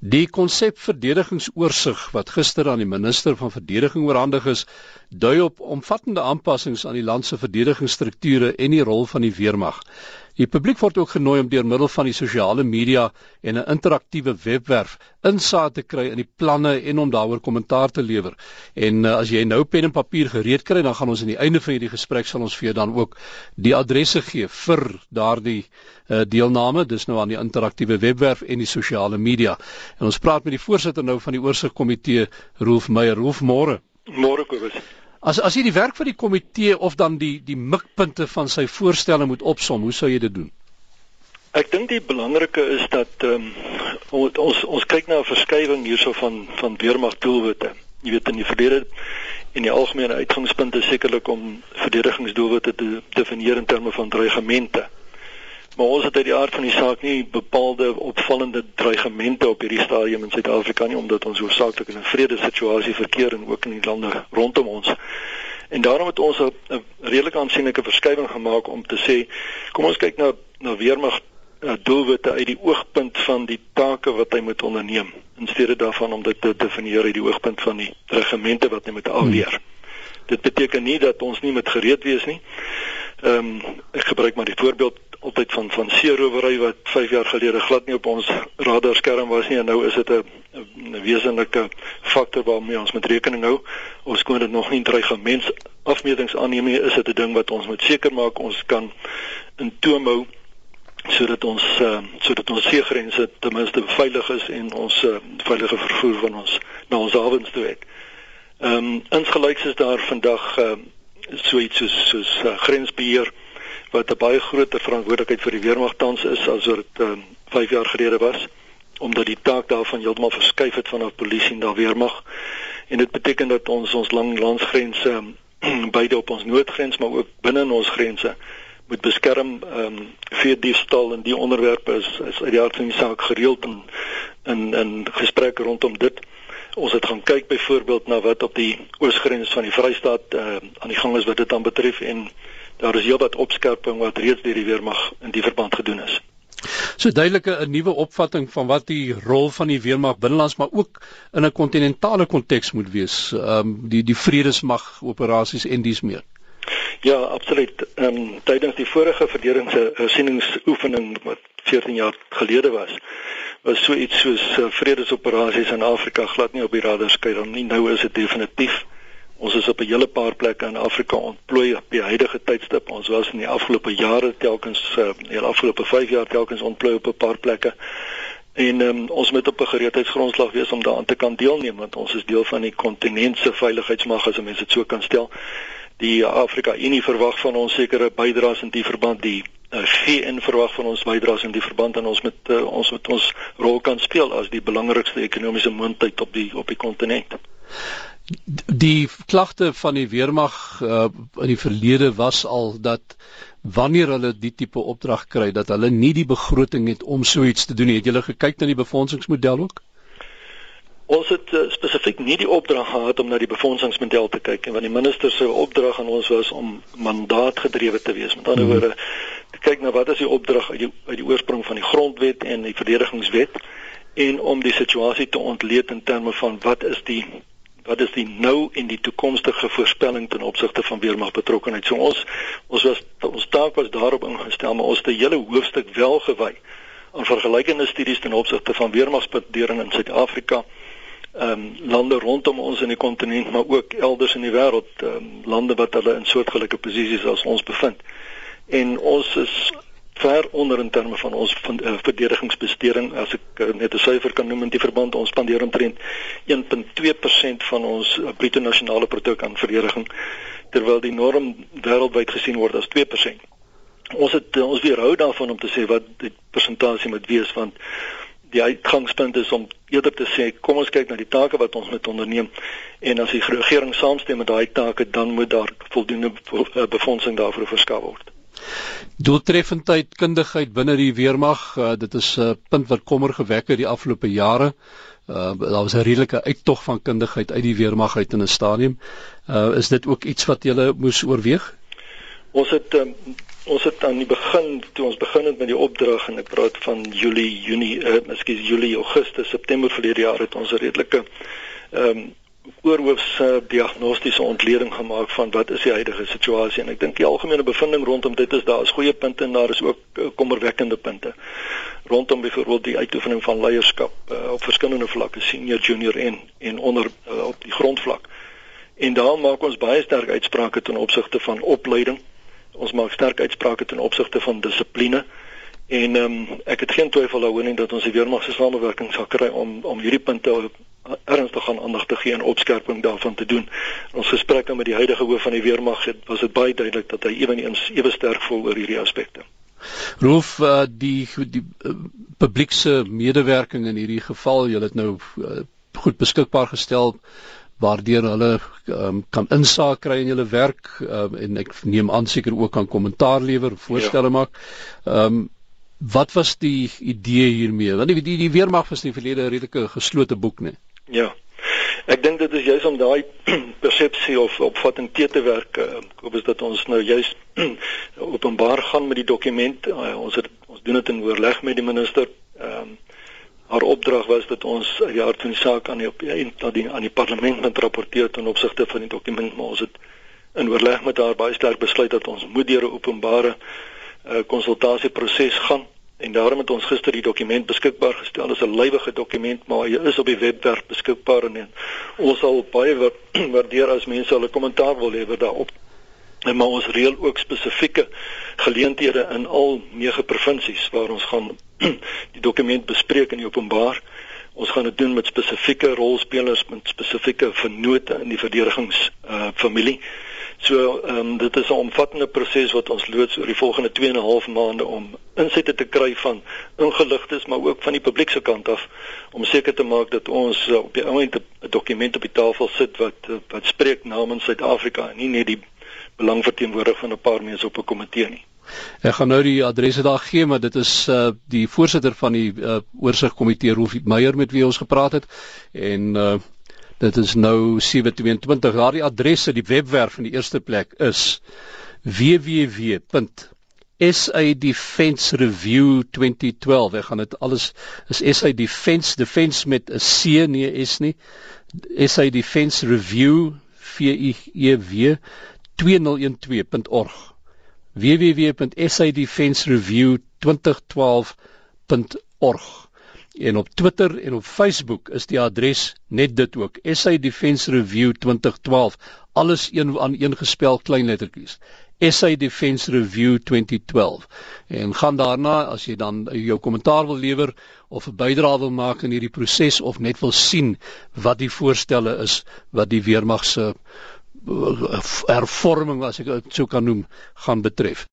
Die konsep verdedigingsoorsig wat gister aan die minister van verdediging oorhandig is, dui op omvattende aanpassings aan die land se verdedigingsstrukture en die rol van die weermag. Die publiek word ook genooi om deur middel van die sosiale media en 'n interaktiewe webwerf insaag te kry in die planne en om daaroor kommentaar te lewer. En uh, as jy nou pen en papier gereed kry, dan gaan ons aan die einde van hierdie gesprek sal ons vir jou dan ook die adresse gee vir daardie uh, deelname, dis nou aan die interaktiewe webwerf en die sosiale media. En ons praat met die voorsitter nou van die oorsigkomitee, Rolf Meyer. Rolf, môre. Môre Kobus. As as jy die werk van die komitee of dan die die mikpunte van sy voorstelle moet opsom, hoe sou jy dit doen? Ek dink die belangrike is dat ehm um, ons ons kyk na 'n verskywing hierso van van weermagdoelwitte. Jy weet in die verlede en die algemene uitgangspunt is sekerlik om verdedigingsdoelwitte te definieer in terme van dreigemente. Maar ons het uit die aard van die saak nie bepaalde opvallende dreigemente op hierdie stadium in Suid-Afrika nie omdat ons hoofsaaklik in 'n vrede situasie verkeer en ook in die lande rondom ons. En daarom het ons 'n redelike aansienlike verskywing gemaak om te sê kom ons kyk na na weermag uh, doelwitte uit die oogpunt van die take wat hy moet onderneem in steede daarvan om dit te definieer uit die oogpunt van die regimente wat hy moet afweer. Hmm. Dit beteken nie dat ons nie met gereed wees nie. Ehm um, ek gebruik maar die voorbeeld altyd van van seerowery wat 5 jaar gelede glad nie op ons radarskerm was nie en nou is dit 'n wesenlike faktor waarmee ons moet rekening hou. Ons kon dit nog nie dreigements afmetings aanneem nie. Is dit 'n ding wat ons moet seker maak ons kan in toom hou sodat ons uh, sodat ons seegrense ten minste veilig is en ons uh, veilige vervoer van ons na ons hawens toe het. Ehm um, insgelyks is daar vandag uh, so iets soos soos uh, grensbeheer wat 'n baie groter verantwoordelikheid vir die weermag tans is as wat dit um, 5 jaar gelede was omdat die taak daarvan heeltemal verskuif het vanaf polisie na weermag. En dit beteken dat ons ons lang landsgrense beide op ons noordgrens maar ook binne in ons grense moet beskerm. Ehm um, vir diefstal en die onderwerpe is is uit die aard van die saak gereeld in in in gesprekke rondom dit. Ons het gaan kyk byvoorbeeld na wat op die oosgrens van die Vrystaat uh, aan die gang is wat dit dan betref en daar is heelwat opskerping wat reeds deur die weermag in die verband gedoen is. So duidelike 'n nuwe opvatting van wat die rol van die weermag binnelands maar ook in 'n kontinentale konteks moet wees. Ehm um, die die vredesmag operasies en dies meer. Ja, absoluut. Ehm um, tydens die vorige verdedigingshersieningsoefening wat 14 jaar gelede was, was so iets soos uh, vredesoperasies in Afrika glad nie op die radar skei nie. Nou is dit definitief Ons is op 'n hele paar plekke in Afrika ontplooi op die huidige tydstip. Ons was in die afgelope jare telkens uh, die afgelope 5 jaar telkens ontplooi op 'n paar plekke. En um, ons moet op 'n gereedheidsgrondslag wees om daaraan te kan deelneem want ons is deel van die kontinent se veiligheidsmag as mense dit so kan stel. Die Afrika Unie verwag van ons sekere bydraes in die verband die VN verwag van ons bydraes in die verband en ons met uh, ons met ons rol kan speel as die belangrikste ekonomiese moondheid op die op die kontinent die klagte van die weermag uh, in die verlede was al dat wanneer hulle die tipe opdrag kry dat hulle nie die begroting het om so iets te doen nie. Het julle gekyk na die befondsingsmodel ook? Ons het uh, spesifiek nie die opdrag gehad om na die befondsingsmodel te kyk nie, want die minister se opdrag aan ons was om mandaatgedrewe te wees. Met ander mhm. woorde, te kyk na wat is die opdrag uit die uit die oorsprong van die grondwet en die verdedigingswet en om die situasie te ontleed in terme van wat is die wat is die nou en die toekomstige voorspelling ten opsigte van weermag betrokkenheid. So ons ons was ons taak was daarop ingestel, maar ons het 'n hele hoofstuk wel gewy aan vergelykende studies ten opsigte van weermagspatering in Suid-Afrika, ehm um, lande rondom ons in die kontinent, maar ook elders in die wêreld, ehm um, lande wat hulle in soortgelyke posisies as ons bevind. En ons is ver onder in terme van ons van, uh, verdedigingsbesteding as ek uh, net 'n syfer kan noem in die verband ons spandeer omtrent 1.2% van ons uh, bruto nasionale produk aan verdediging terwyl die norm wêreldwyd gesien word as 2%. Ons het uh, ons weerhou daarvan om te sê wat die persentasie moet wees want die uitgangspunt is om eerder te sê kom ons kyk na die take wat ons moet onderneem en as die regering saamstem met daai take dan moet daar voldoende befondsing daarvoor verskaf word. Doeltreffendheid, kundigheid binne die weermag, uh, dit is 'n uh, punt wat kommer gewek het die afgelope jare. Uh, daar was 'n redelike uittog van kundigheid uit die weermag uit in 'n stadium. Uh, is dit ook iets wat jy moes oorweeg? Ons het um, ons het aan die begin toe ons begin het met die opdrag en ek praat van Julie, Junie, uh, ekskuus Julie, Augustus, September verlede jaar het ons 'n redelike ehm um, oorhoofse diagnostiese ontleding gemaak van wat is die huidige situasie. En ek dink die algemene bevinding rondom dit is daar is goeie punte en daar is ook uh, kommerwekkende punte. Rondom byvoorbeeld die uitoefening van leierskap uh, op verskillende vlakke senior junior en en onder uh, op die grondvlak. En daar maak ons baie sterk uitsprake ten opsigte van opleiding. Ons maak sterk uitsprake ten opsigte van dissipline. En um, ek het geen twyfel daaroor nie dat ons die weermag se samewerking sal kry om om hierdie punte ernstig aan aandag te gee en opskerping daarvan te doen. In ons gesprekke met die huidige hoof van die weermag het was dit baie duidelik dat hy ewenigs ewe sterk voel oor hierdie aspekte. Roof uh, die die uh, publiekse medewerking in hierdie geval, jy het nou uh, goed beskikbaar gestel waardeur hulle um, kan insaak kry in julle werk um, en ek neem aan seker ook kan kommentaar lewer, voorstelle ja. maak. Ehm um, wat was die idee hiermee? Want die die, die weermag was in die verlede 'n redelike geslote boek, né? Ja. Ek dink dit is juis om daai persepsie of opvatting te te werk. Koop is dat ons nou juis openbaar gaan met die dokument. Uh, ons het ons doen dit in oorleg met die minister. Ehm haar opdrag was dat ons 'n jaar toe die saak aan die op aan die aan die parlement moet rapporteer ten opsigte van die dokument, maar ons het in oorleg met haar baie sterk besluit dat ons moet deur 'n openbare uh, konsultasieproses gaan en daarom het ons gister die dokument beskikbaar gestel. Dit is 'n lywige dokument, maar hy is op die webwerf beskikbaar en ons sal baie waardeer as mense hulle kommentaar wil lewer daarop. En maar ons reël ook spesifieke geleenthede in al nege provinsies waar ons gaan die dokument bespreek in die openbaar. Ons gaan dit doen met spesifieke rolspelers met spesifieke vennote in die verdedigings uh. So ehm um, dit is 'n omvattende proses wat ons loods oor die volgende 2 en 'n half maande om insette te kry van ingeligtes maar ook van die publiek se kant af om seker te maak dat ons uh, op die oomblik 'n dokument op die tafel sit wat uh, wat spreek namens Suid-Afrika en nie net die belang verteenwoordig van 'n paar mense op 'n komitee nie. Ek gaan nou die adresse daar gee, maar dit is uh die voorsitter van die uh, oorsigkomitee Rolf Meyer met wie ons gepraat het en uh Dit is nou 722. Daardie adresse, die webwerf in die eerste plek is www.sidefensereview2012. Ek gaan dit alles is SI Defense Defense met 'n C nee S nie. SI Defense Review V U E W 2012.org. www.sidefensereview2012.org en op Twitter en op Facebook is die adres net dit ook SA Defence Review 2012 alles een aan een gespel klein lettertjies. SA Defence Review 2012 en gaan daarna as jy dan jou kommentaar wil lewer of 'n bydrae wil maak in hierdie proses of net wil sien wat die voorstelle is wat die weermag se hervorming as ek dit sou kan noem gaan betref